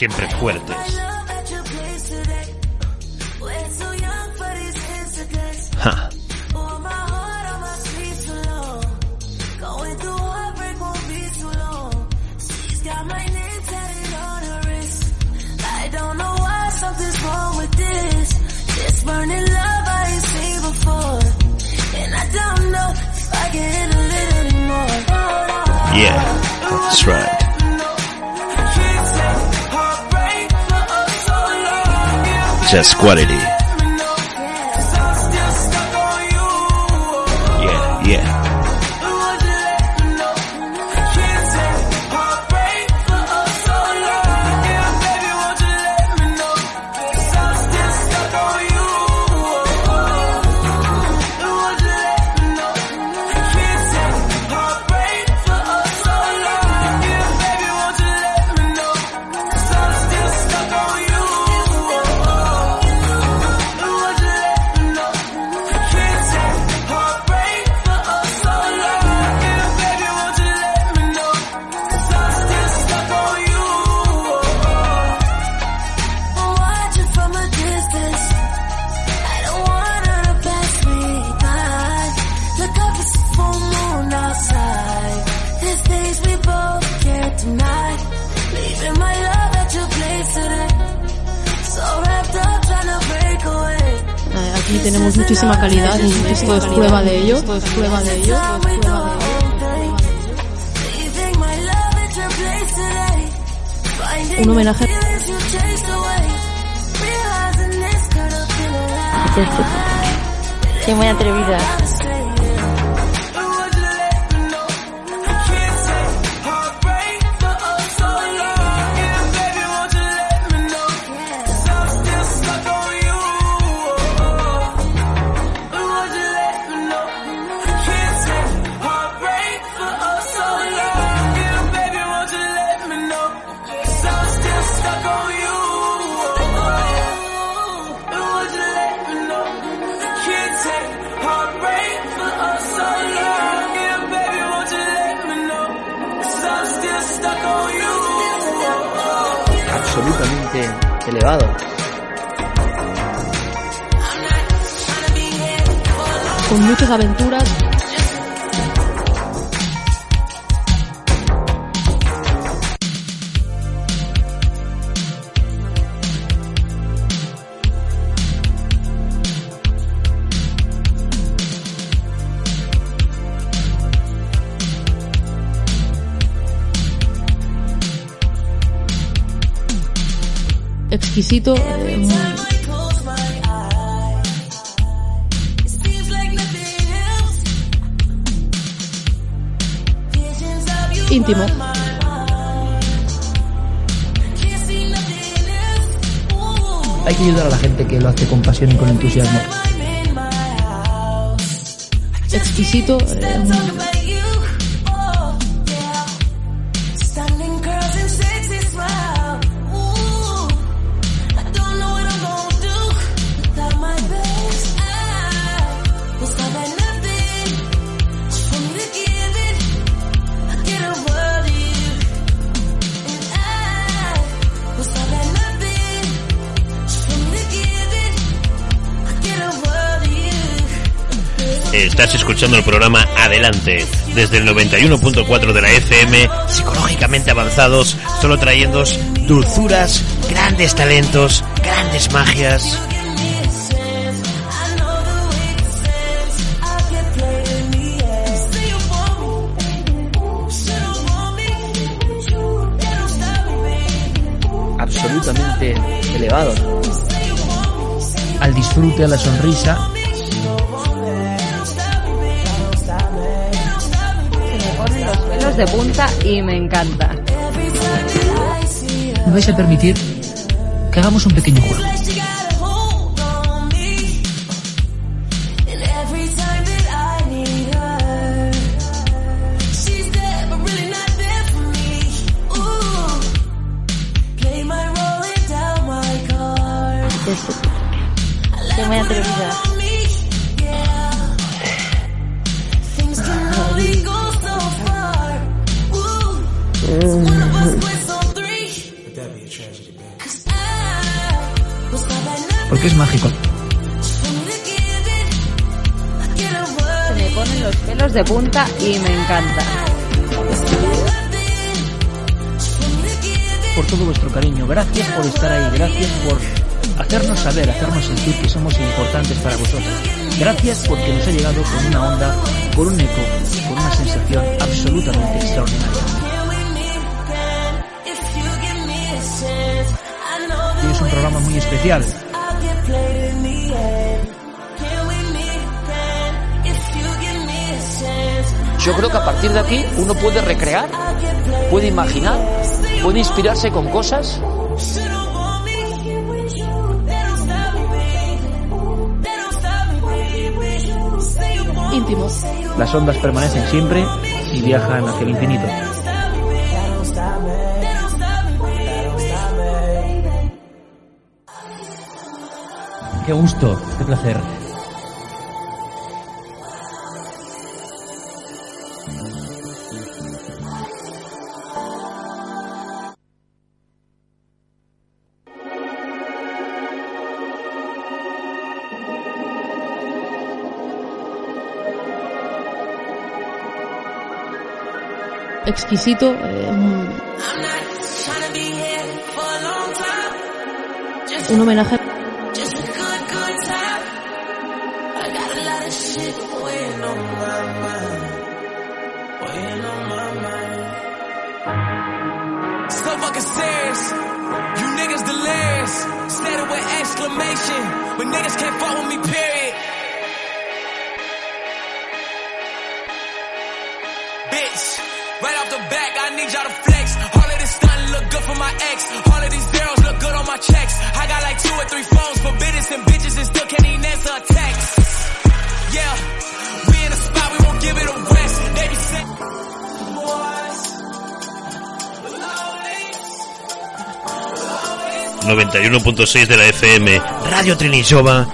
Siempre fuertes. Just quality. Muchísima calidad y esto es prueba de ello. Esto es prueba de ello. Time we do our own absolutamente elevado. Con muchas aventuras. Exquisito. eh, íntimo. Hay que ayudar a la gente que lo hace con pasión y con entusiasmo. Exquisito. eh, Estás escuchando el programa Adelante, desde el 91.4 de la FM, psicológicamente avanzados, solo trayendo dulzuras, grandes talentos, grandes magias. absolutamente elevados al disfrute, a la sonrisa. De punta y me encanta. Me vais a permitir que hagamos un pequeño juego. Porque es mágico. Se me ponen los pelos de punta y me encanta. Por todo vuestro cariño. Gracias por estar ahí. Gracias por hacernos saber, hacernos sentir que somos importantes para vosotros. Gracias porque nos ha llegado con una onda, con un eco, con una sensación absolutamente extraordinaria. Y es un programa muy especial. Yo creo que a partir de aquí uno puede recrear, puede imaginar, puede inspirarse con cosas íntimos. Las ondas permanecen siempre y viajan hacia el infinito. Qué gusto, qué placer. Exquisito. eh, un- homenaje with exclamation. But niggas can't fuck me, period. All of this look good for my. All of these look good on my checks. I got like two or three phones for and bitches and still can't even text. Yeah, we in spot, we won't give it a rest. They be sick. Boys. 91.6 de la FM, Radio Trinillova,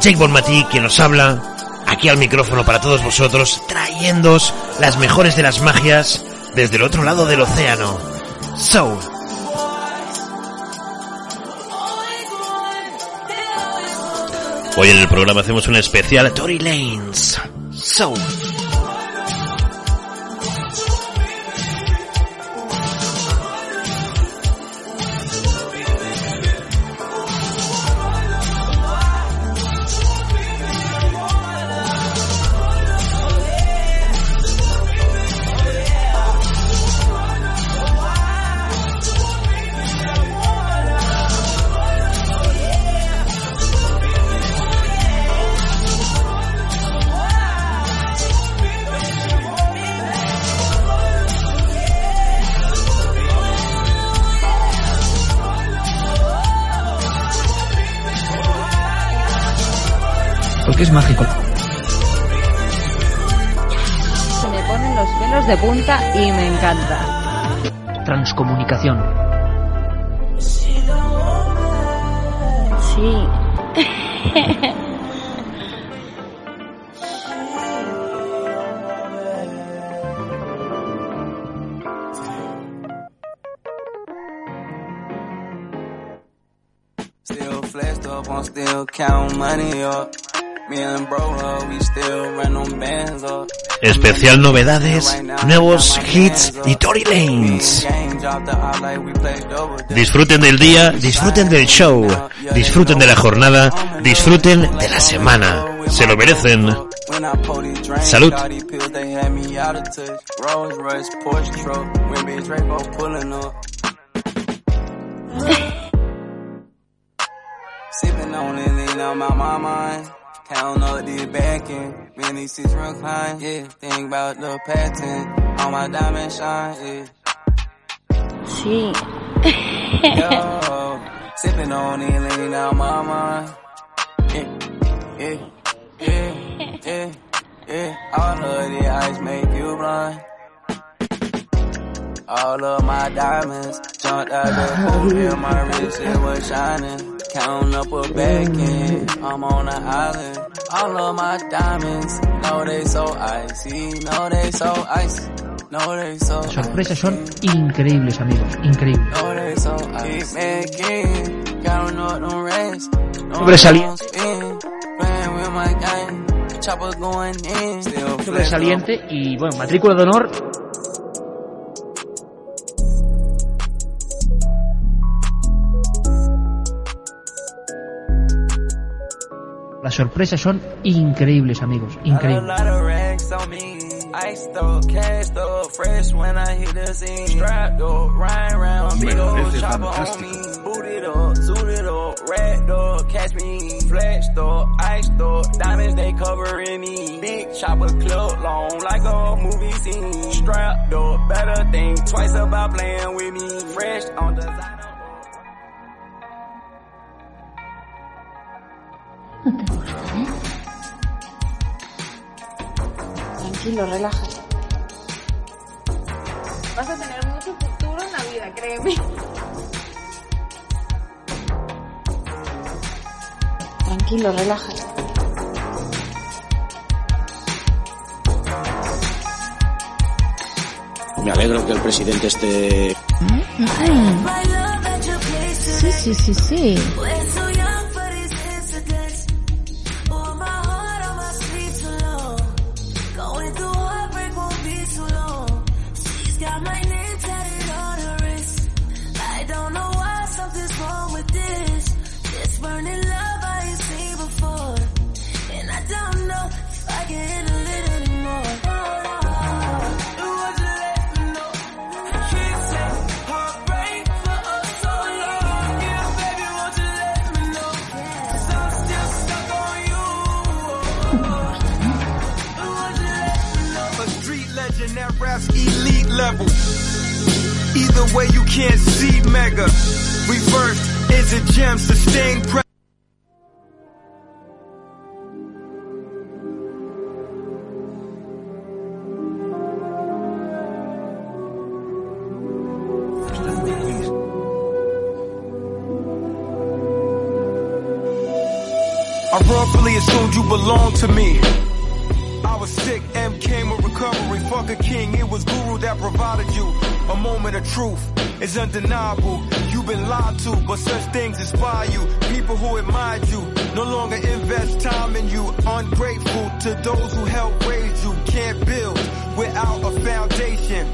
Jake Bonmatí, quien nos habla, aquí al micrófono para todos vosotros, trayéndoos las mejores de las magias desde el otro lado del océano. So, hoy en el programa hacemos un especial Tory Lanes. So, Porque es mágico. Se me ponen los pelos de punta y me encanta. Transcomunicación. Sí. Still flexed up, I'm still counting money up. Me and bro, we still run them bands up. Especial novedades, nuevos hits y Tory Lanes. Disfruten del día, disfruten del show, disfruten de la jornada, disfruten de la semana. Se lo merecen. Salud. Sipping on it, lean on my, my mind. Count up the back end, many seats recline, yeah. Think about the patent, on my diamond shine, yeah. Sí. Yo, sipping on it, lean on my mind. Yeah, yeah, yeah, yeah, yeah. All of the ice make you blind. All of my diamonds jumped out the pool, oh, yeah, my wrist it was shining. Counting up a back end, I'm on an island. All of my diamonds, know they so icy, know they so icy, know they so Las sorpresas son increíbles, amigos, increíbles. know they so icy. Man, king, counting up them racks. Sobresaliente. Sobresaliente y bueno, matrícula de honor. Las sorpresas son increíbles, amigos, increíbles. me. Ice Tranquilo, relájate. Vas a tener mucho futuro en la vida, créeme. Tranquilo, relájate. Me alegro que el presidente esté Sí, sí, sí, sí. Wrongfully assumed you belonged to me. I was sick, M came with recovery. Fuck a king, it was Guru that provided you. A moment of truth is undeniable. You've been lied to, but such things inspire you. People who admired you no longer invest time in you. Ungrateful to those who helped raise you. Can't build without a foundation.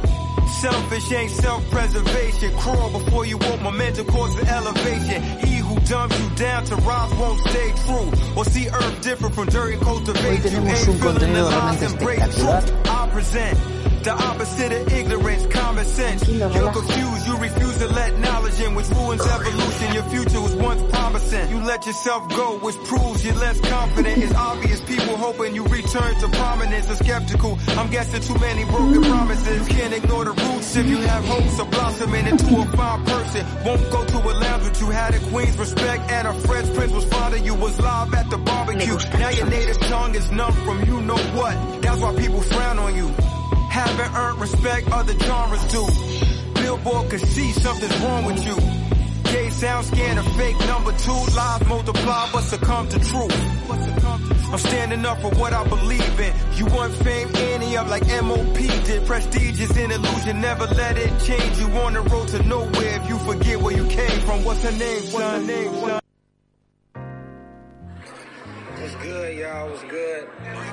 Selfish ain't self-preservation. Crawl before you want momentum, cause for elevation. Who dumps you down to rise won't stay true. Or see earth different from dirt and cultivate you. tenemos Ain't un contenido lies, realmente embrace espectacular. truth. I present the opposite of ignorance, common sense. You're confused, you refuse to let knowledge in, which ruins evolution. Your future was once promising. You let yourself go, which proves you're less confident. It's obvious people hoping you return to prominence are skeptical. I'm guessing too many broken promises. You can't ignore the if you have hopes of blossoming into a fine person. Won't go to a lounge with you, had a queen's respect, and a French Prince was fond of you, was live at the barbecue. Now your native tongue is numb from you know what. That's why people frown on you. Haven't earned respect other genres do. Billboard could see something's wrong with you. Sound scan a fake number two. Lies multiply but succumb to truth. I'm standing up for what I believe in. You want fame, any up like MOP did. Prestige is an illusion, never let it change. You on the road to nowhere if you forget where you came from. What's her name, son? What's her name, son?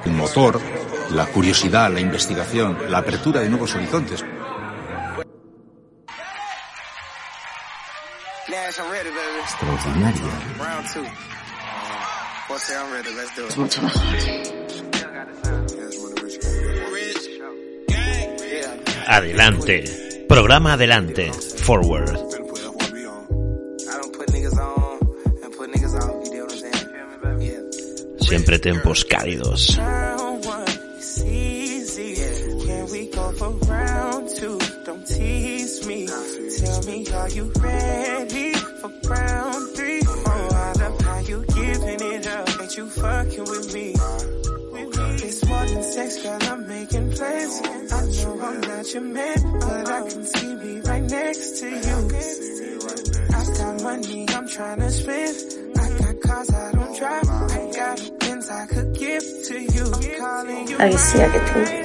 El motor, la curiosidad, la investigación, la apertura de nuevos horizontes. Extraordinaria. Es mucho mejor. Adelante. Programa Adelante. Forward. Siempre tempos cálidos. Your man, but I can see me right next to you. I got money I'm trying to spend. I got cars I don't drive. I got things I could give to you. I'm calling you. Alicia, que te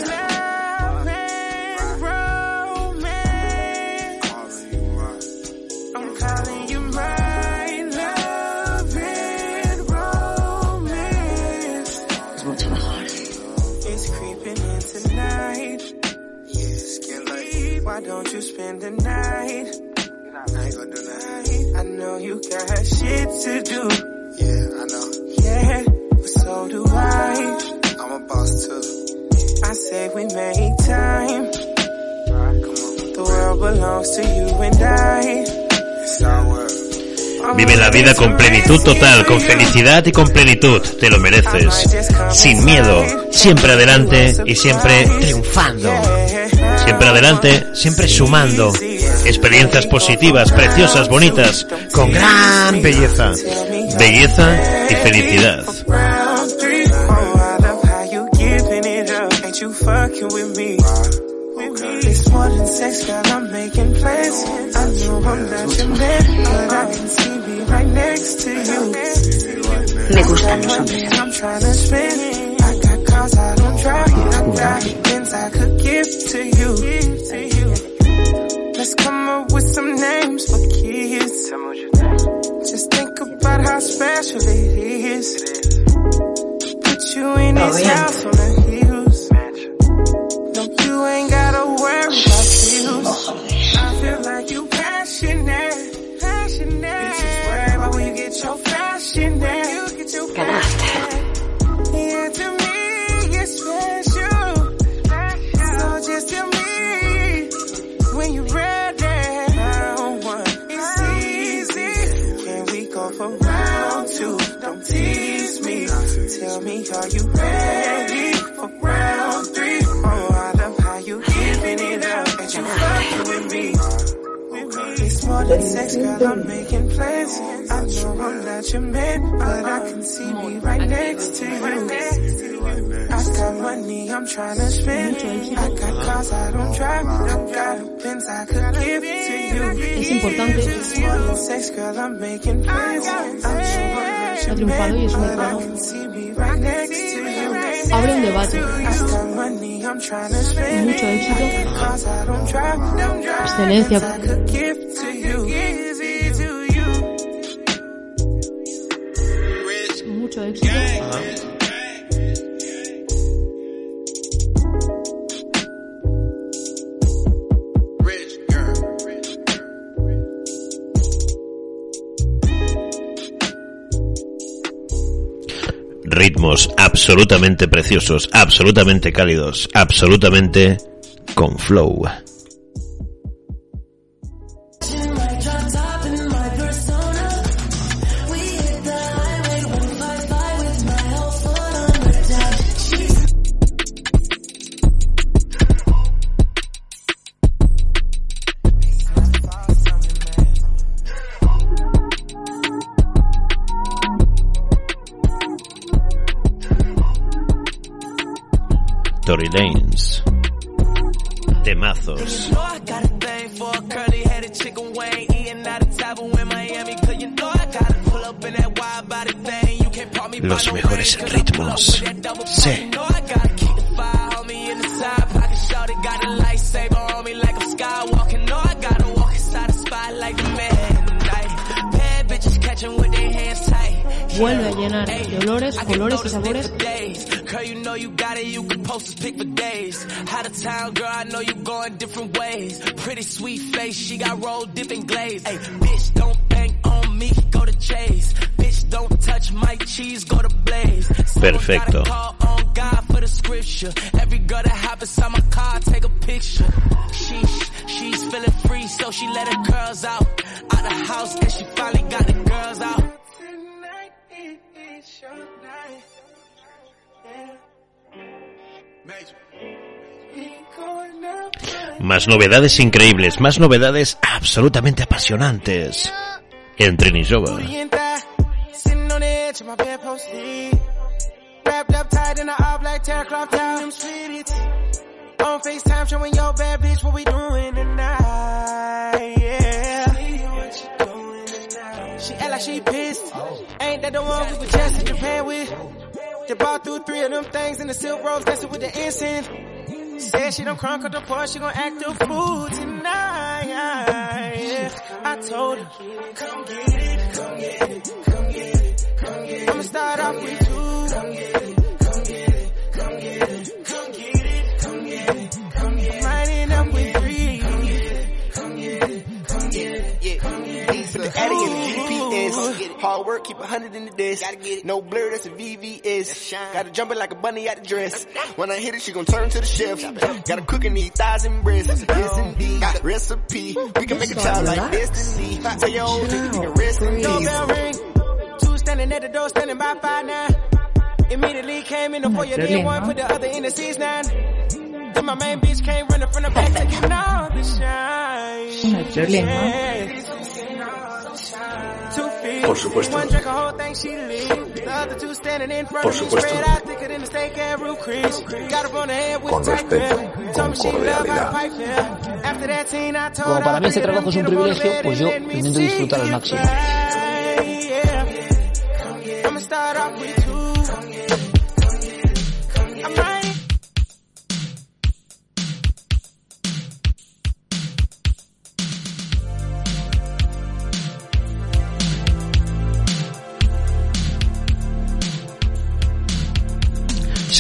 spend the night? I ain't gonna do that. I know you got shit to do. Yeah, I know. Yeah, but so do I. I'm a boss too. I say we make time. The world belongs to you and I. It's our world. Vive la vida con plenitud total, con felicidad y con plenitud. Te lo mereces. Sin miedo, siempre adelante y siempre triunfando. Siempre adelante, siempre sumando. Experiencias positivas, preciosas, bonitas, con gran belleza. Belleza y felicidad. three. Oh, I you more girl. I'm making plans. I know I'm not your man, but I can see me right next to you. I got money I'm trying to spend. I got cars I don't drive. I got pins I could give to you. Es importante. It's more than sex, girl. I'm making plans. I know I'm not Ha your triunfado y es un man, but I icono. can see me Absolutamente preciosos, absolutamente cálidos, absolutamente con flow. Catching with their hands tight. vuelve a llenar de olores, colores y sabores. Girl, you know you got it, you can post this pic for days. Out of town, girl, I know you going different ways. Pretty sweet face, she got rolled dipping glaze. Hey, bitch, don't bang on me, go to Chase. Bitch, don't touch my cheese, go to Blaze. Perfecto. Call on God for the scripture. Every girl that hop inside my car, take a picture. Sheesh, she's feeling free, so she let her girls out. Out the house, and she finally got the girls out. Más novedades increíbles, más novedades absolutamente apasionantes. En Trinishova. Sitting on the edge of my bedpost sleep. Wrapped up tight in a all black terracloth towel. Them sweeties. On FaceTime showing your bad bitch what we doing tonight. Yeah. She act like she pissed. Ain't that the one we were just in Japan with? They bought through three of them things in the silk robes dancing with the incense. Said she don't crunk up the part, she gon' act a fool tonight. I told her, come get it, come get it, come get it, come get it. I'ma start off with two. Put the Addy in the GPS. Hard work, keep a hundred in the disc. No blur, that's a VVS. Gotta jump it like a bunny out the dress. When I hit it, she gon' turn to the chef. Gotta cook and eat thighs and breasts. Yes indeed. Recipe. We can make a child like destiny. Tell your old nigga you can rest in Doorbell peace. ring. Two standing at the door, standing by five nine. Immediately came in the foyer, Sterling, then one huh? put the other in the six nine. Then my main bitch came running from the back, taking all the shine. Sterling. Yeah. Por supuesto. head with Con respeto, con cordialidad. Como para mí este trabajo es un privilegio, pues yo intento disfrutar al máximo.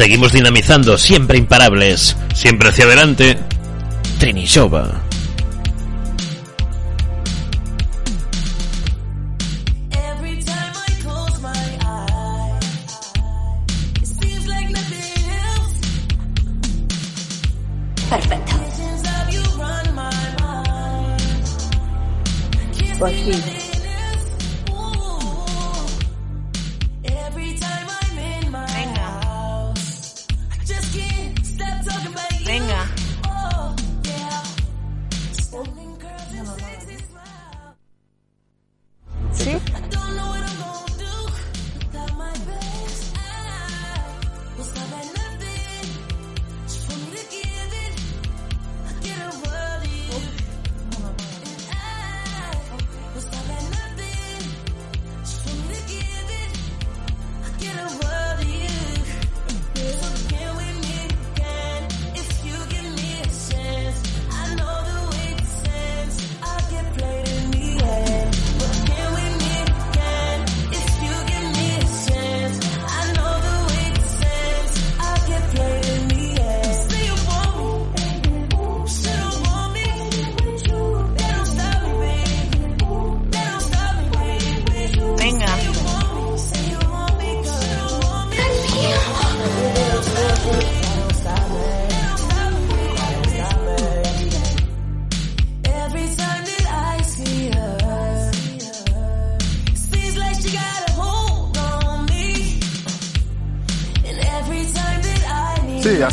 Seguimos dinamizando, siempre imparables, siempre hacia adelante. Trinishova. Every time I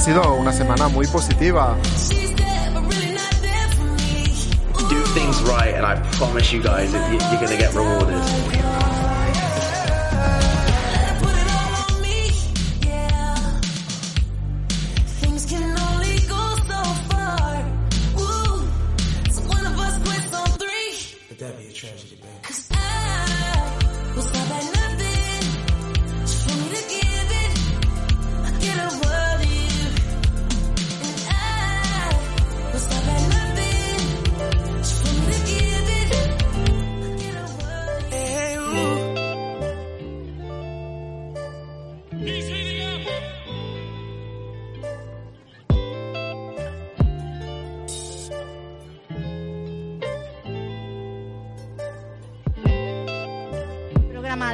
sido una semana muy positiva. Do things right, and I promise you guys, that you- you're gonna get rewarded.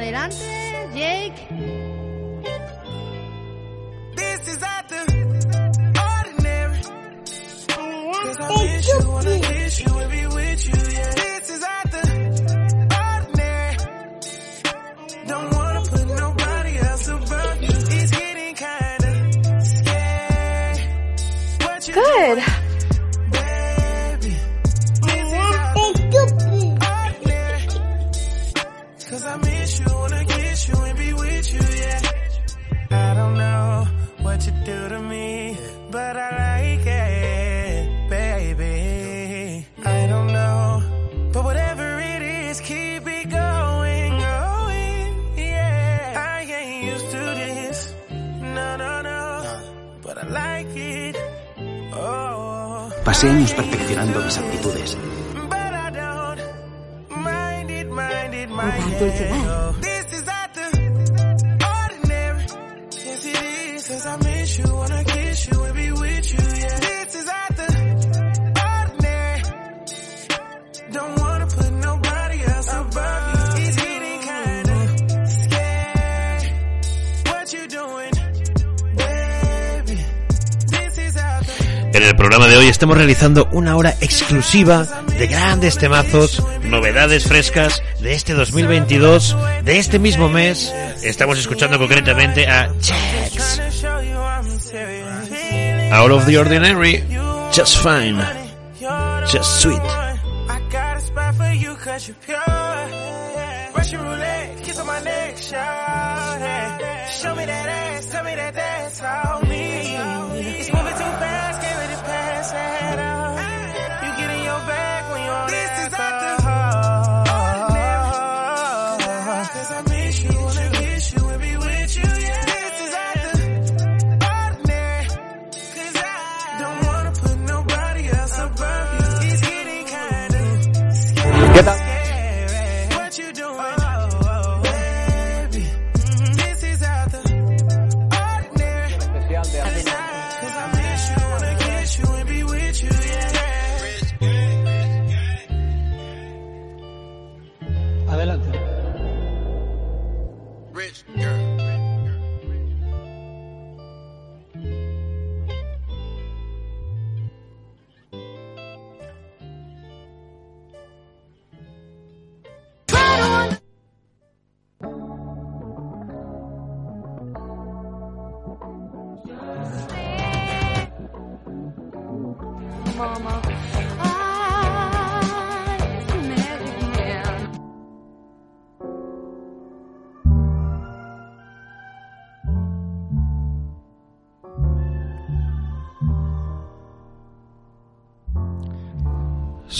Adelante, Jake. Estamos realizando una hora exclusiva de grandes temazos, novedades frescas de este 2022, de este mismo mes. Estamos escuchando concretamente a serious. Out of the Ordinary, Just Fine, Just Sweet. Kinda ¿Qué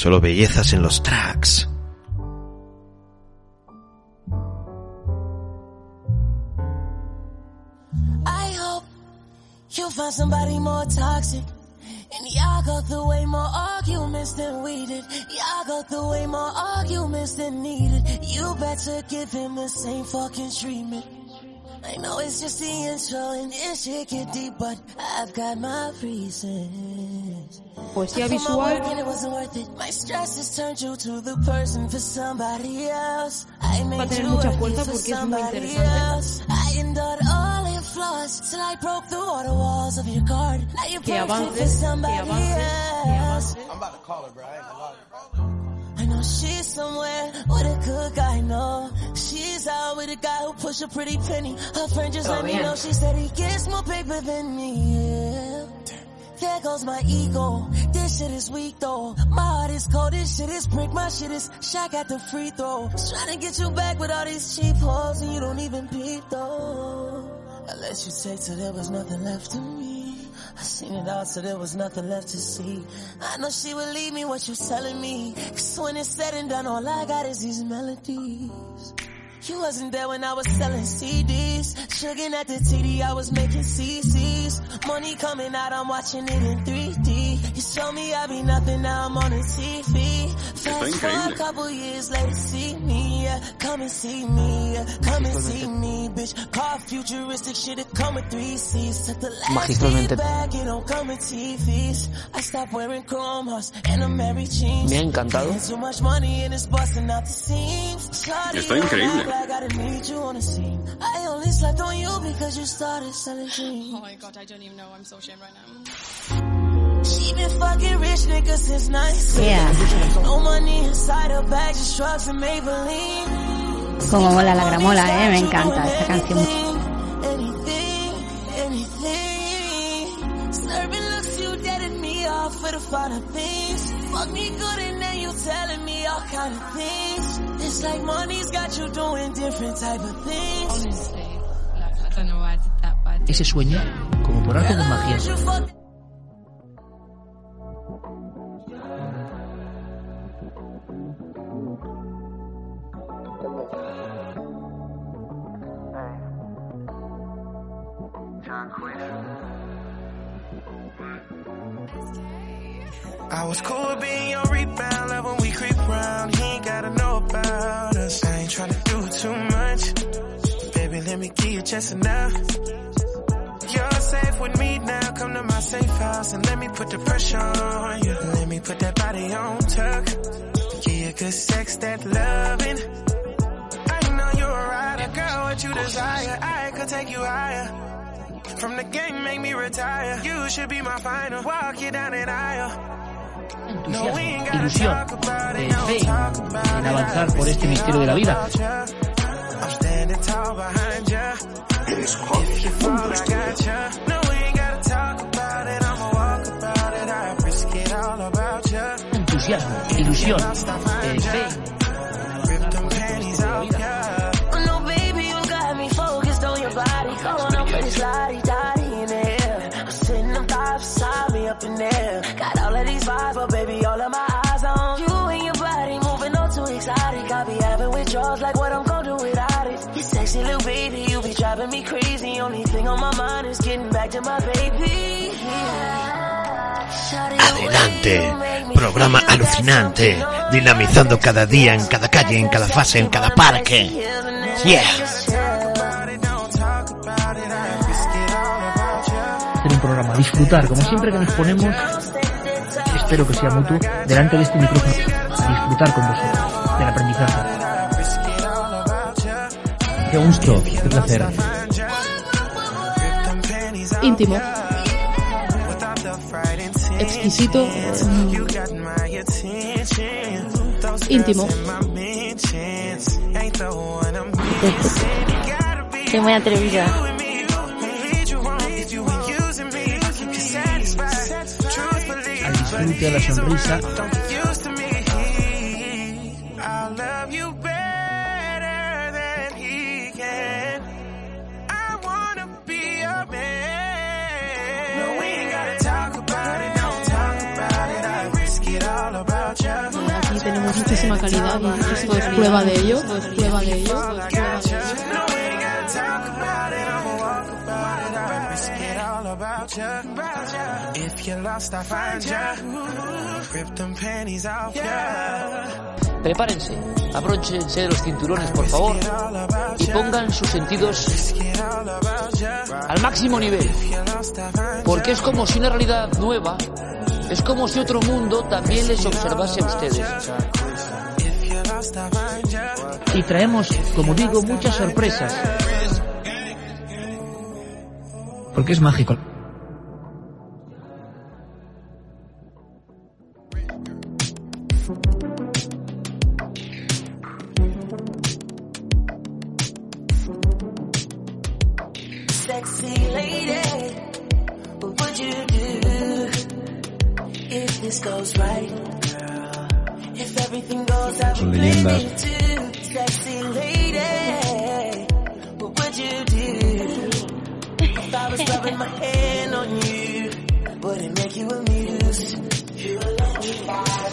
Solo bellezas en los tracks. I hope you find somebody more toxic. And y'all go through way more arguments than we did. Y'all go through way more arguments than needed. You better give him the same fucking treatment. I know it's just the intro and deep, but I've got my reasons. Poesía For my visual. work and it wasn't worth it. My stress has turned you to the person for somebody else. I Va a made tener you mucha work fuerza it for porque es muy somebody interesante. else. I endured all your flaws till I broke through all the walls of your guard. Now you're Que perfect avances, for que somebody avances, que else. I'm about to call her, bro. I ain't gonna lie. I know she's somewhere with a good guy, no. She's out with a guy who push a pretty penny. Her friend just let me know she said he gets more paper than me, yeah. There goes my ego. This shit is weak though. My heart is cold. This shit is brick. My shit is shack at the free throw. Trying to get you back with all these cheap hoes and you don't even peep though. I let you take till there was nothing left to me. I seen it all so there was nothing left to see. I know she would leave me what you're telling me. Cause when it's said and done, all I got is these melodies. You wasn't there when I was selling CDs. Sugar at the TD, I was making CCs. Money coming out, I'm watching it in 3D. You show me I be nothing, now I'm on the TV. Fast forward a couple years later, see me, yeah. Come and see me, yeah. Come and see me, bitch. Car futuristic shit, it come with three seats. Took the last Magistralmente. bag, it don't come with TVs. I stopped wearing chrome hearts and I'm married jeans. Me ha encantado. Getting Too much money and it's busting out the seams. Está you don't increíble. act Like I didn't need you on the scene. I only slept on you because you started selling dreams. Oh my god, I don't even know. I'm so ashamed right now. She been fucking rich niggas since 19. Yeah. No money inside her bag, just drugs and Maybelline. Como mola la gramola, eh, me encanta esta canción. Anything, anything. Serving looks you deaded me off for the finer things. Fuck me good and then you telling me all kind of things. It's like money's got you doing different type of things. Honestly, like, I don't know why I did that, but I did. Ese sueño, como por arte de magia, the pressure on you. Let me put that body on tuck. Give you good sex, that loving. I know you're a rider, girl, what you desire. I could take you higher. From the game, make me retire. You should be my final. Walk you down that aisle. entusiasmo, ilusión, eh, fe en avanzar por este misterio de la vida. I'm standing tall behind ya. Eres joven, the air. I'm sitting up top beside me up in there. Got all of these vibes, but baby, all of my eyes on you and your body moving on too exotic. I be having withdrawals like what I'm gonna do without it. Sexy little baby, you be driving me crazy. Only thing on my mind is getting back to my baby. Adelante, programa alucinante, dinamizando cada día, en cada calle, en cada fase, en cada parque. Yeah. hacer un programa, disfrutar, como siempre que nos ponemos, espero que sea mutuo, delante de este micrófono, a disfrutar con vosotros, del aprendizaje. Qué gusto, qué placer. Íntimo. Exquisito. mm, Íntimo. Soy muy atrevida. Al disfrute, a la sonrisa, calidad y esto es prueba de ello. Esto es prueba de ello. If you're lost, I find you. Rip them panties off you. Prepárense, abróchense de los cinturones, por favor, y pongan sus sentidos al máximo nivel. Porque es como si una realidad nueva, es como si otro mundo también les observase a ustedes. Y traemos, como digo, muchas sorpresas. Porque es mágico.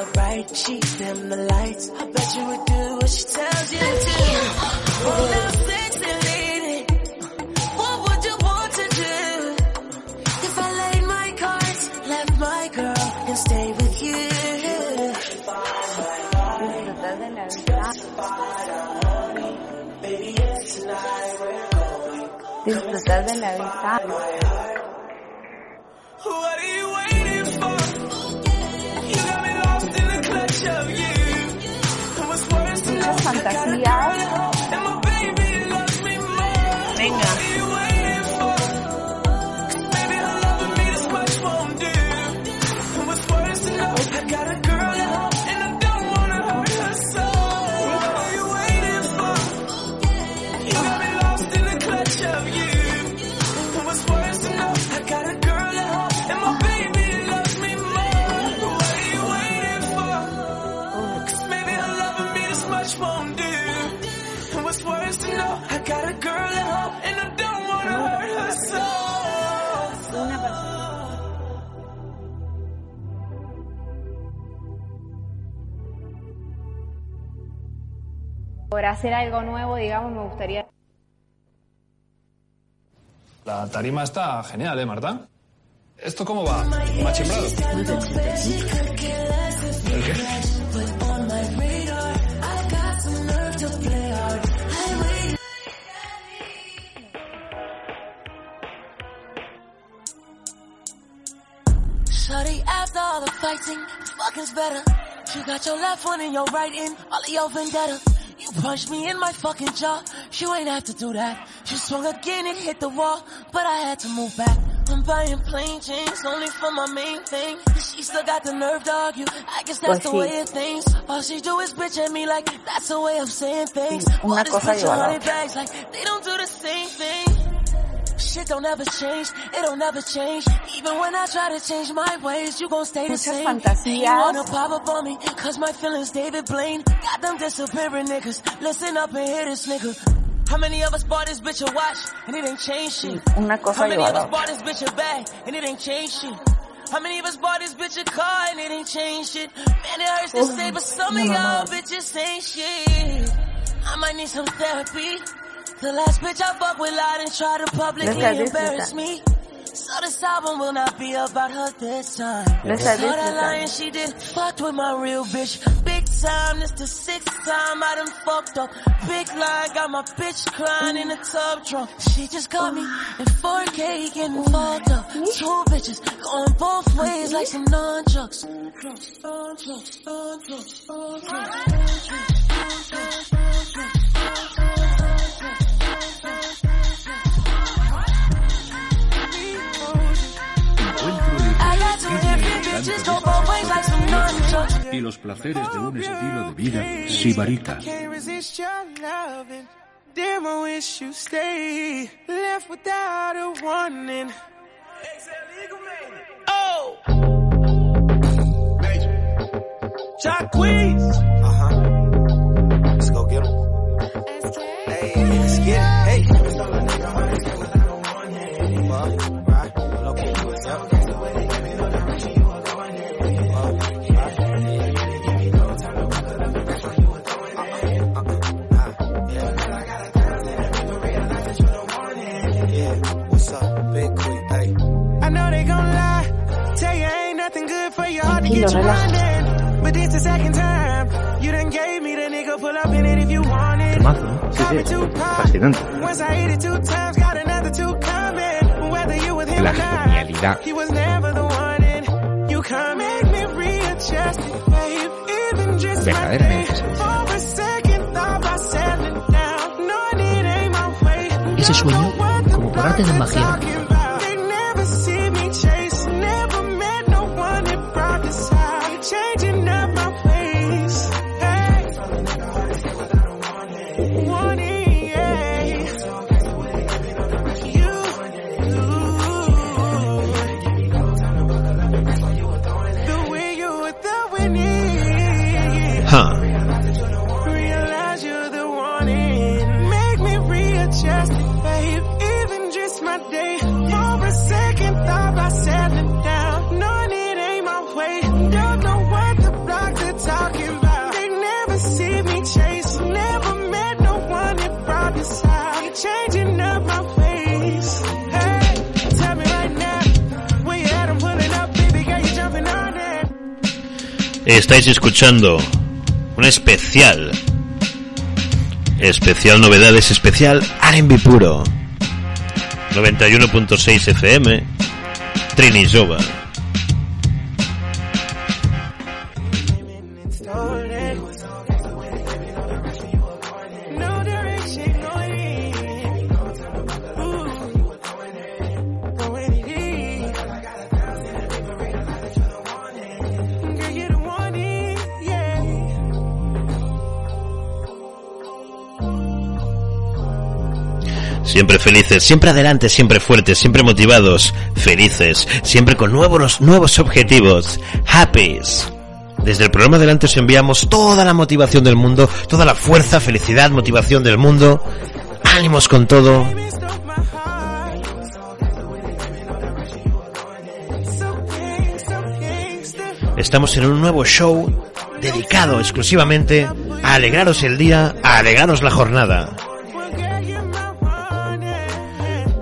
everything felt right, she dim the lights. I bet you would do what she tells you to do. Oh, now sexy lady, what would you want to do? If I laid my cards, left my girl, and stay with you. Disfrutar de la vida. Muchas fantasías. Por hacer algo nuevo, digamos, me gustaría La tarima está genial, ¿eh, Marta? ¿Esto cómo va? ¿Machimbrado? ¿El qué? Shorty, after all the fighting, fucking's better. You got your left one and your right in, all of your vendetta. You punched me in my fucking jaw, you ain't have to do that. You swung again and hit the wall, but I had to move back. I'm buying plain James only for my main thing. She still got the nerve to argue. I guess that's Pues the sí. way of things. All she do is bitch at me like that's the way of saying things. Una All this bitch lleva a la hundred otra. bags like they don't do the same thing. Shit don't ever change, it don't ever change. Even when I try to change my ways, you gon' stay the same. fantasías. You wanna pop up on me, cause my feelings David Blaine. Got them disappearing niggas. Listen up and hear this nigga. How many of us bought this bitch a watch and it ain't changed shit? Una cosa How many of us bought this bitch a bag and it ain't changed shit? How many of us bought this bitch a car and it ain't changed shit? Man, it hurts to say, but some of y'all no. bitches ain't shit. I might need some therapy. The last bitch I fuck with lied and tried to publicly Let's have this embarrass me. So this album will not be about her this time. Let's have this that lying she did fucked with my real bitch. Big time, this the sixth time I done fucked up. Big line, got my bitch crying in the tub drunk. She just got me in 4K getting fucked up. Two bitches going both ways like some nunchucks. I y los placeres de un estilo de vida sibarita. Can't resist your loving. Damn, I wish you stayed. Left without a warning. Oh! Jacquees! Uh huh. Let's go get him. Second, thought about settling down. Knowing it ain't my way. Ese sueño, como por arte de magia, Estáis escuchando un especial. Especial novedades, especial R&B puro. 91.6 FM. Trini Siempre felices, siempre adelante, siempre fuertes, siempre motivados, felices, siempre con nuevos, nuevos objetivos. Happys. Desde el programa adelante os enviamos toda la motivación del mundo, toda la fuerza, felicidad, motivación del mundo. Ánimos con todo. Estamos en un nuevo show dedicado exclusivamente a alegraros el día, a alegraros la jornada.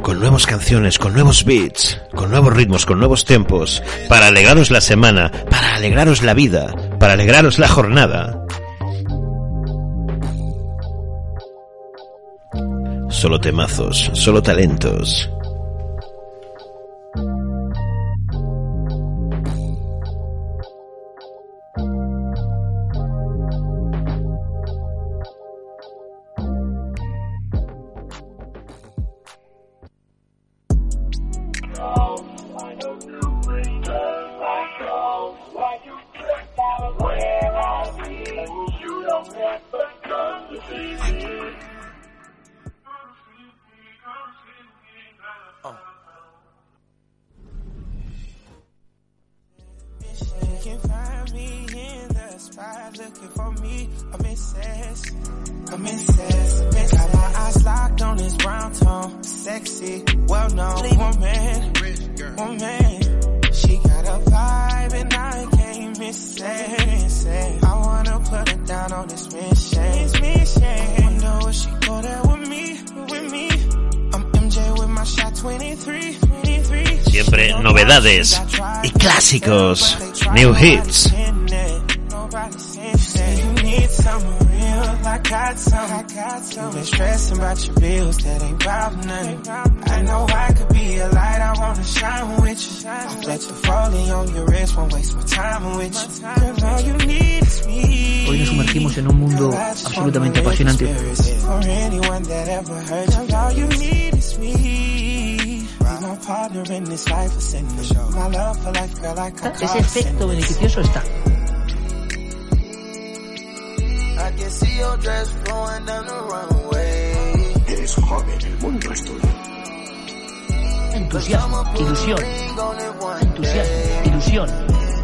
Con nuevas canciones, con nuevos beats, con nuevos ritmos, con nuevos tempos, para alegraros la semana, para alegraros la vida, para alegraros la jornada. Solo temazos, solo talentos. Looking for me. I'm incensed. I'm incensed. Bitch, got my eyes locked on this brown tone. Sexy, well known woman. Woman. She got a vibe and I can't miss it. I wanna put her down on this mission. This mission. I wonder will she go there with me? With me. I'm MJ with my shot 23. 23. Siempre novedades y clásicos, new hits. Got some. I got some. You been stressing about your bills, that ain't about nothing. I know I could be a light, I wanna shine with you. I flex the falling on your wrist, won't waste my time with you. Girl, all you need is me. Hoy nos sumergimos en un mundo absolutamente apasionante. For anyone that ever your dress flowing down the runway. Eres joven, el mundo es tuyo. Entusiasmo, ilusión, entusiasmo, ilusión,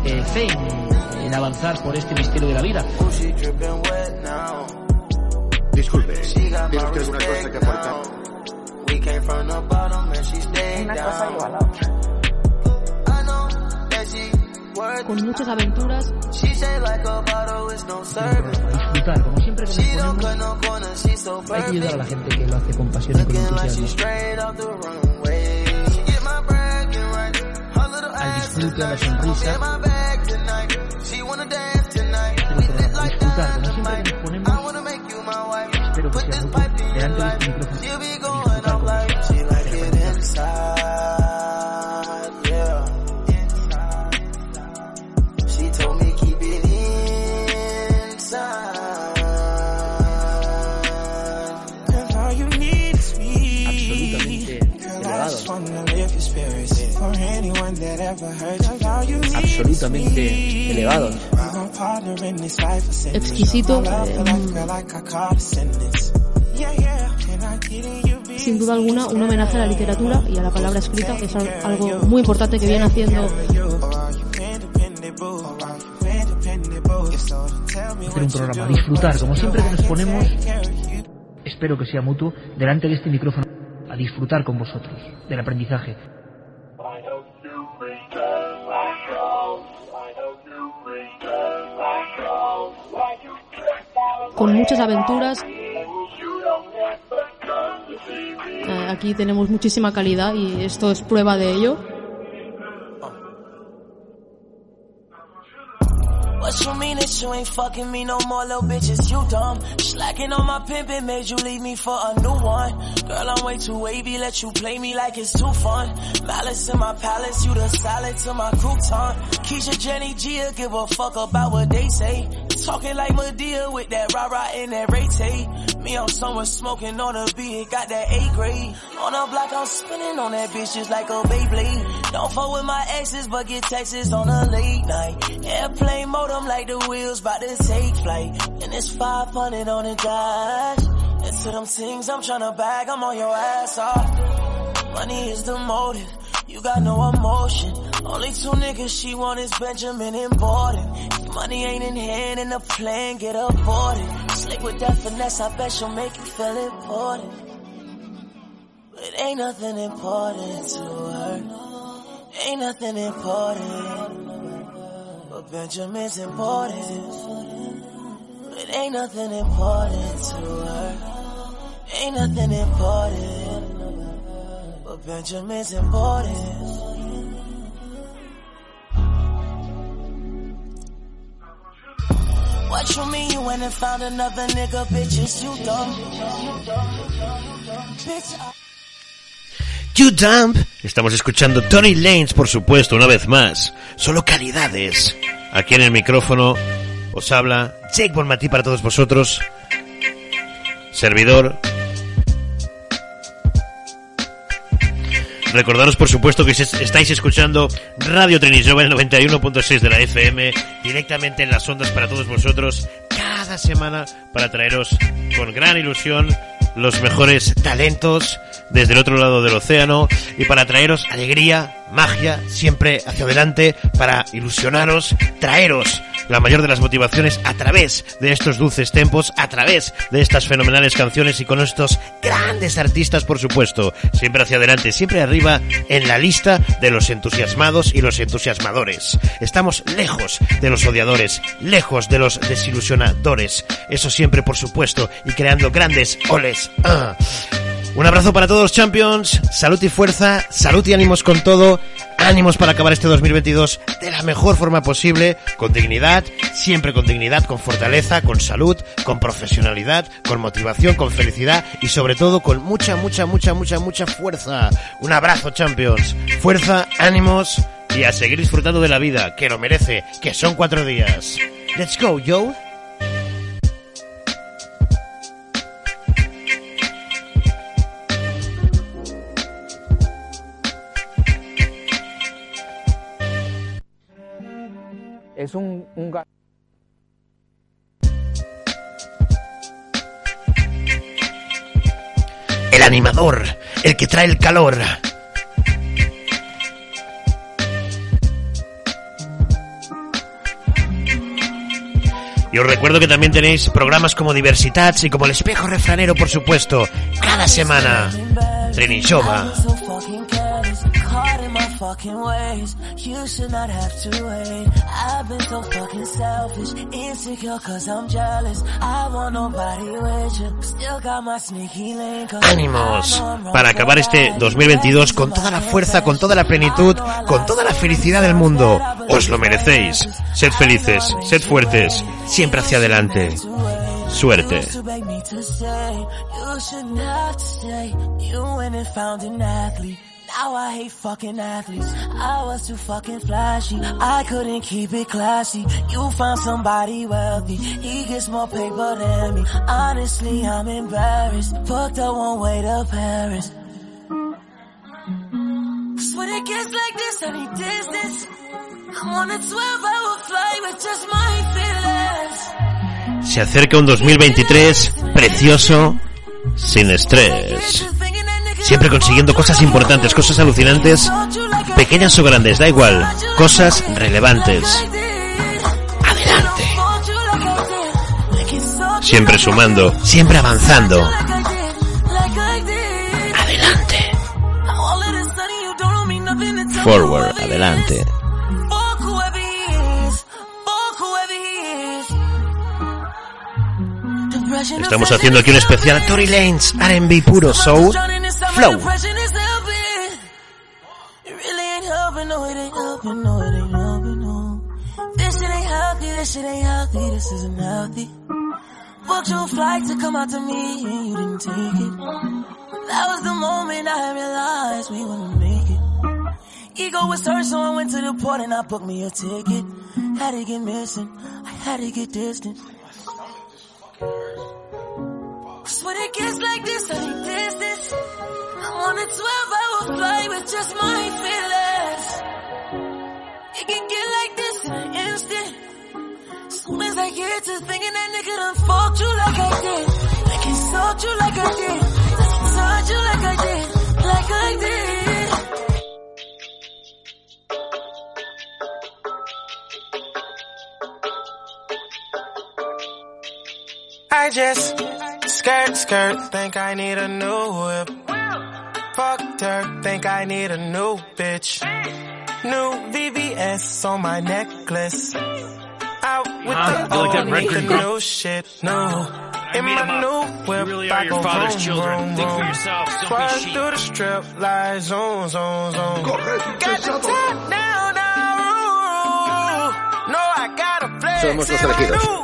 eh, fe en, en avanzar por este misterio de la vida. Disculpe, ¿tiene usted alguna cosa que aportar? We came from the bottom and she stayed Una cosa down. lleva a otra. Con muchas aventuras. Disfrutar, como siempre que nos don't cut ponemos, no corner, she's so hay que ayudar a la gente que lo hace con pasión y con entusiasmo. Al disfrute, a la sonrisa, disfrutar, como siempre que nos I ponemos, wanna make you my wife. espero que sea your delante de este micrófono, in your business? sin duda alguna, un homenaje a la literatura y a la palabra escrita, que es al- algo muy importante que viene haciendo hacer un programa, disfrutar, como siempre que nos ponemos, espero que sea mutuo, delante de este micrófono, a disfrutar con vosotros del aprendizaje. Con muchas aventuras. Eh, aquí tenemos muchísima calidad y esto es prueba de ello. What's for me you ain't fucking me no more, little bitches, you dumb. Slacking on my pimpin' made you leave me for a new one. Girl, I'm way too wavy, let you play me like it's too fun. Malice in my palace, you the salad to my crouton. Keisha, Jenny, Gia, give a fuck about what they say. Talking like Medea with that rah-rah and that Ray. Me, I'm somewhere smoking on a beat, got that A grade. On a block, I'm spinning on that bitch just like a Beyblade. Don't fuck with my exes, but get texts on a late night. Airplane modem like the wheels about to take flight. And it's 500 on the dash. And to them things I'm trying to bag, I'm on your ass off. Money is the motive, you got no emotion. Only two niggas she want is Benjamin and Borden. Money ain't in hand and the plan get aborted. Slick with that finesse, I bet she'll make you feel important. But ain't nothing important to her. Ain't nothing important. But Benjamin's important. But ain't nothing important to her. Ain't nothing important. But Benjamin's important. You mean you went and found another nigga, bitches, you dumb. Bitch, I- You Dump. Estamos escuchando Tony Lanes, por supuesto, una vez más. Solo calidades. Aquí en el micrófono os habla Jake Bonmatí para todos vosotros. Servidor. Recordaros, por supuesto, que es- estáis escuchando Radio Trenisova en el 91.6 de la FM, directamente en las ondas para todos vosotros, cada semana, para traeros con gran ilusión los mejores talentos desde el otro lado del océano y para traeros alegría, magia, siempre hacia adelante, para ilusionaros, traeros la mayor de las motivaciones a través de estos dulces tempos, a través de estas fenomenales canciones y con estos grandes artistas, por supuesto, siempre hacia adelante, siempre arriba en la lista de los entusiasmados y los entusiasmadores. Estamos lejos de los odiadores, lejos de los desilusionadores, eso siempre, por supuesto, y creando grandes oles. Ah. Un abrazo para todos, champions. Salud y fuerza, salud y ánimos con todo. Ánimos para acabar este 2022 de la mejor forma posible, con dignidad, siempre con dignidad, con fortaleza, con salud, con profesionalidad, con motivación, con felicidad y sobre todo con mucha, mucha, mucha, mucha, mucha fuerza. Un abrazo, champions. Fuerza, ánimos y a seguir disfrutando de la vida, que lo merece, que son cuatro días. Let's go, yo. Es un, El animador, el que trae el calor. Y os recuerdo que también tenéis programas como Diversitats y como El Espejo Refranero, por supuesto, cada semana. Fucking ways. You should not have to wait. I've been so fucking selfish, insecure cause I'm jealous. I want nobody with you, still got my sneaky link. 'cause Ánimos para acabar este 2022 con toda la fuerza, con toda la plenitud, con toda la felicidad del mundo. Os lo merecéis. Sed felices, sed fuertes, siempre hacia adelante. Suerte. Now I hate fucking athletes. I was too fucking flashy. I couldn't keep it classy. You found somebody wealthy. He gets more paper than me. Honestly, I'm embarrassed. Booked a one way to Paris. Cause when it gets like this, I distance. I'm on a 12 hour flight with just my feelings. Se acerca un 2023 precioso, sin estrés. Siempre consiguiendo cosas importantes, cosas alucinantes, pequeñas o grandes, da igual, cosas relevantes. Adelante. Siempre sumando, siempre avanzando. Adelante. Forward, adelante. Estamos haciendo aquí un especial Tory Lanez, R&B puro soul, flow. It really ain't helping, no, it ain't helping, no, it ain't helping, no. This shit ain't healthy, this shit ain't healthy, this isn't healthy. Booked your flight to come out to me and you didn't take it. That was the moment I realized we wouldn't make it. Ego was hurt, so I went to the port and I booked me a ticket. Had to get missing, I had to get distant. Cause when it gets like this, I need distance. I'm on a 12 hour flight with just my feelings. It can get like this in an instant. Soon as I get to thinking that nigga done fucked you like I did. Like sucked you like I did. Like touched you like I did. Like I did. I just skirt, skirt, think I need a new whip. Fucked her, think I need a new bitch. New VVS on my necklace. Out with Ah, the I like that old, record the new shit, new. In my up. new whip, You really I are your go father's vroom, children. vroom, Think for vroom. yourselves, don't be Fly sheep. through the strip, like zone, zone, zone. Got the top down, now. No, I gotta flex. Somos los in my elegidos.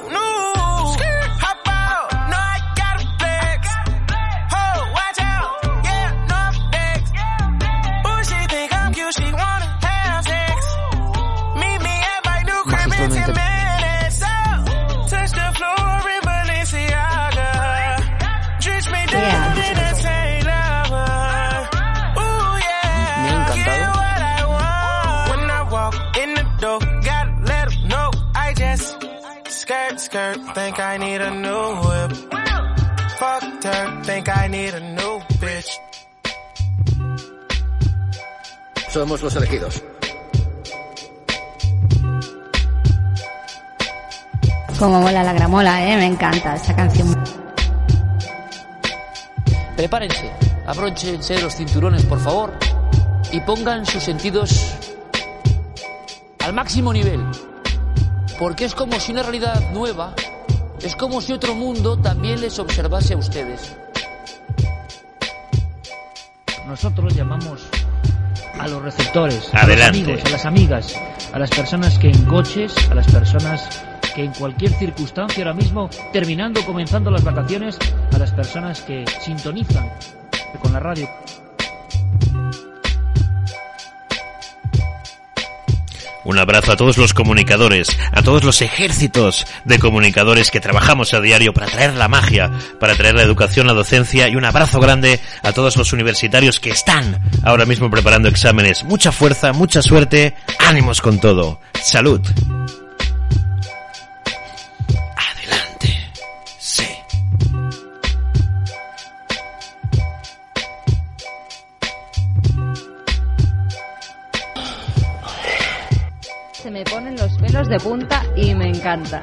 Skirt, think I need a new whip. Fucked her, think I need a new bitch. Somos los elegidos. Como mola la gramola, eh, me encanta esta canción. Prepárense, abróchense los cinturones, por favor, y pongan sus sentidos al máximo nivel. Porque es como si una realidad nueva, es como si otro mundo también les observase a ustedes. Nosotros llamamos a los receptores, Adelante. a los amigos, a las amigas, a las personas que en coches, a las personas que en cualquier circunstancia ahora mismo, terminando, comenzando las vacaciones, a las personas que sintonizan con la radio. Un abrazo a todos los comunicadores, a todos los ejércitos de comunicadores que trabajamos a diario para traer la magia, para traer la educación, la docencia y un abrazo grande a todos los universitarios que están ahora mismo preparando exámenes. Mucha fuerza, mucha suerte, ánimos con todo. Salud. De punta y me encanta.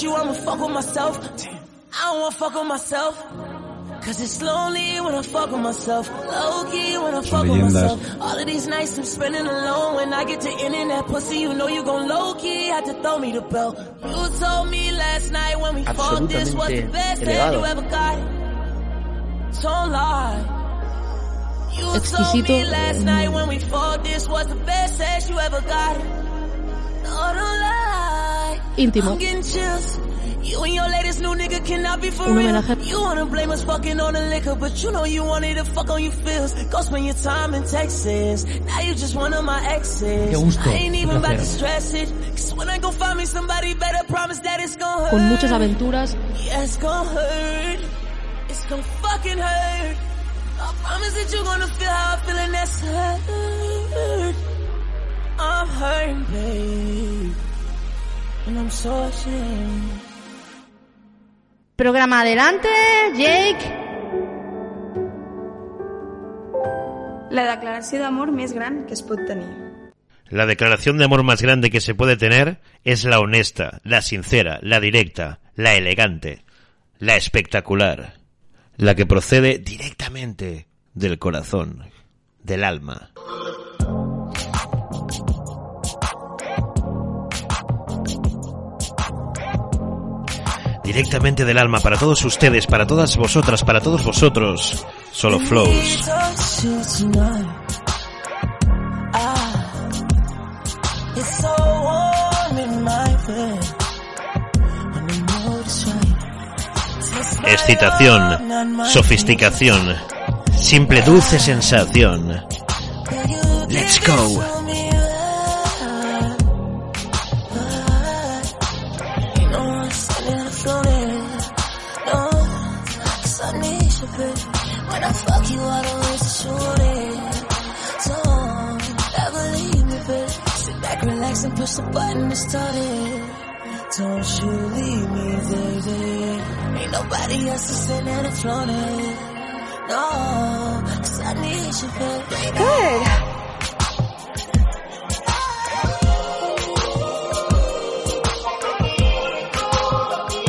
You, I'ma fuck with myself. Damn. I don't wanna fuck with myself. Cause it's lonely when I fuck with myself. Low key when I fuck with myself. All of these nights I'm spending alone. When I get to internet pussy, you know you gon' low key had to throw me the bell. You told me last night when we fought this was the best thing you ever got. Don't lie. You Exquisito. told me last night when we fought this was the best sex you ever got. Don't lie. Intimate. I'm getting chills. You and your latest new nigga cannot be for real. You wanna blame us fucking on the liquor, but you know you wanted to fuck on your feels. Go spend your time in Texas. Now you just one of my exes. Qué gusto, I ain't even about to stress it. Cause when I go find me somebody better, promise that it's gonna hurt. Con muchas aventuras. Yeah, it's gonna hurt. It's gonna fucking hurt. I promise that you're gonna feel how I feel and that's hurt. I'm hurting, babe. And I'm so ashamed. Programa adelante, Jake. La declaració d'amor més gran que es pot tenir. La declaración de amor más grande que se puede tener es la honesta, la sincera, la directa, la elegante, la espectacular, la que procede directamente del corazón, del alma. Directamente del alma para todos ustedes, para todas vosotras, para todos vosotros. Solo flows. My Excitación, sofisticación, simple dulce sensación. Let's go. And push the button to start it. Don't you leave me, baby. Ain't nobody else to sit there and float it. No, 'cause I need you. Good.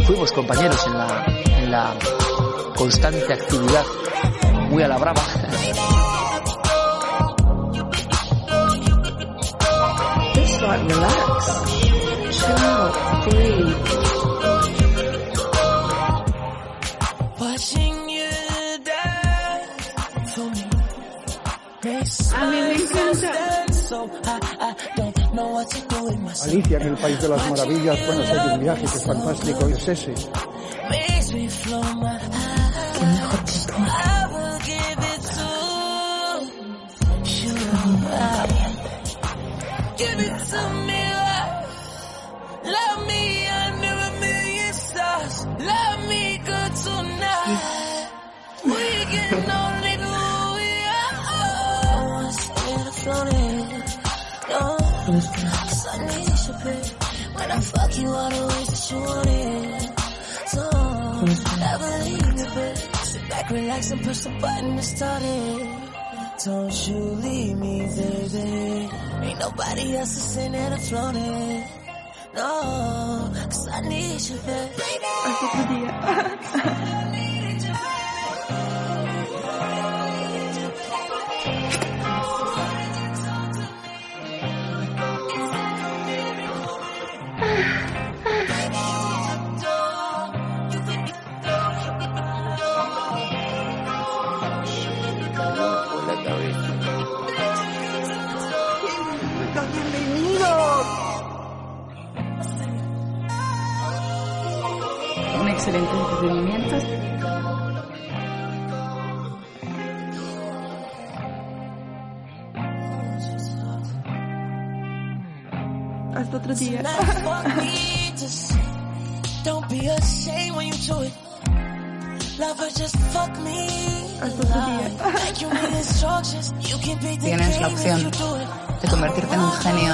Fuimos compañeros en la, en la constante actividad, muy a la brava. Like relax. Chill out. Breathe. Watching you die for me makes A mí me encanta. so I, I don't know what to do with myself. Alicia en el País de las Maravillas, bueno, hay un viaje que es fantástico, es ese. Makes me flow my eyes. I will give it to it me, love. Love me under a million stars. Love me good tonight. We can only do what we are. I wanna stay in the floating. I need you, babe. When I fuck you, all the ways that you want it. Don't ever leave me, babe. Sit back, relax, and push the button to start it. Don't you leave me, baby. Ain't nobody else to sit there and float it. No, 'cause I need you, babe. instructions, you can pick the Tienes la opción if you do it. de convertirte en un genio.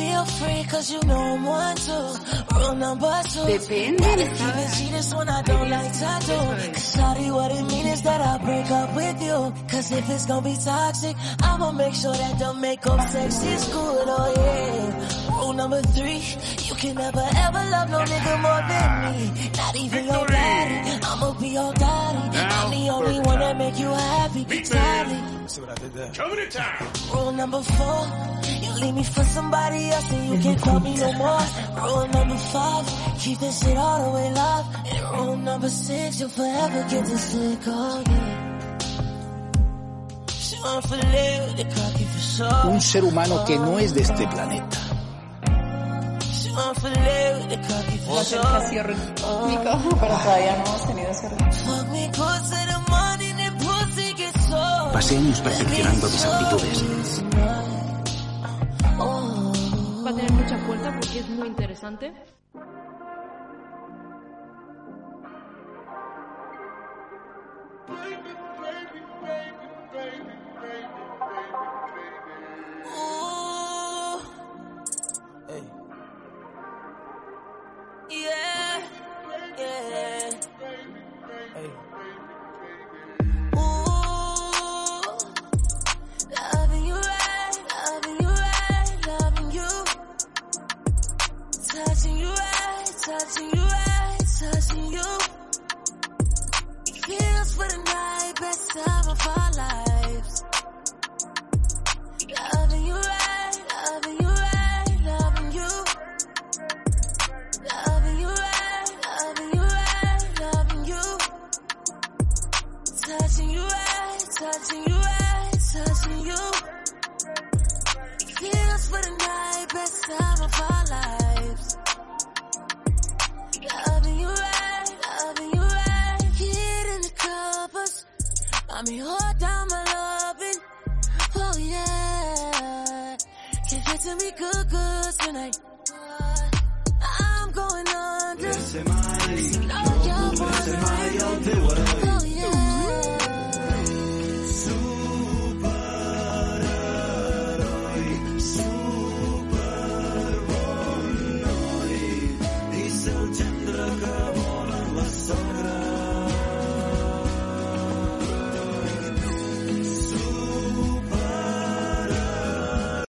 De- I you and you gotta be afraid cause you know I'm one too. Rule number two. Depende, Gotta keep it serious when I don't like to do. Cause shawty, what it mean is that I break up with you. Cause if it's gonna be toxic, I'ma make sure that the makeup sex is good, oh yeah. Rule number three, you can never ever love no nigga more than me. Not even your daddy, I'ma be your daddy. I'm the only one that make you happy, sadly. Rule number four, you leave me for somebody else and you can't call me no more. Rule number five, keep this shit all the way live. And rule number six, you'll forever get this cocky for sure. Un ser humano que no es de este planeta. Casi rítmico, pero todavía no hemos tenido ese ritmo. Pasé años perfeccionando mis aptitudes. Va a tener mucha fuerza porque es muy interesante.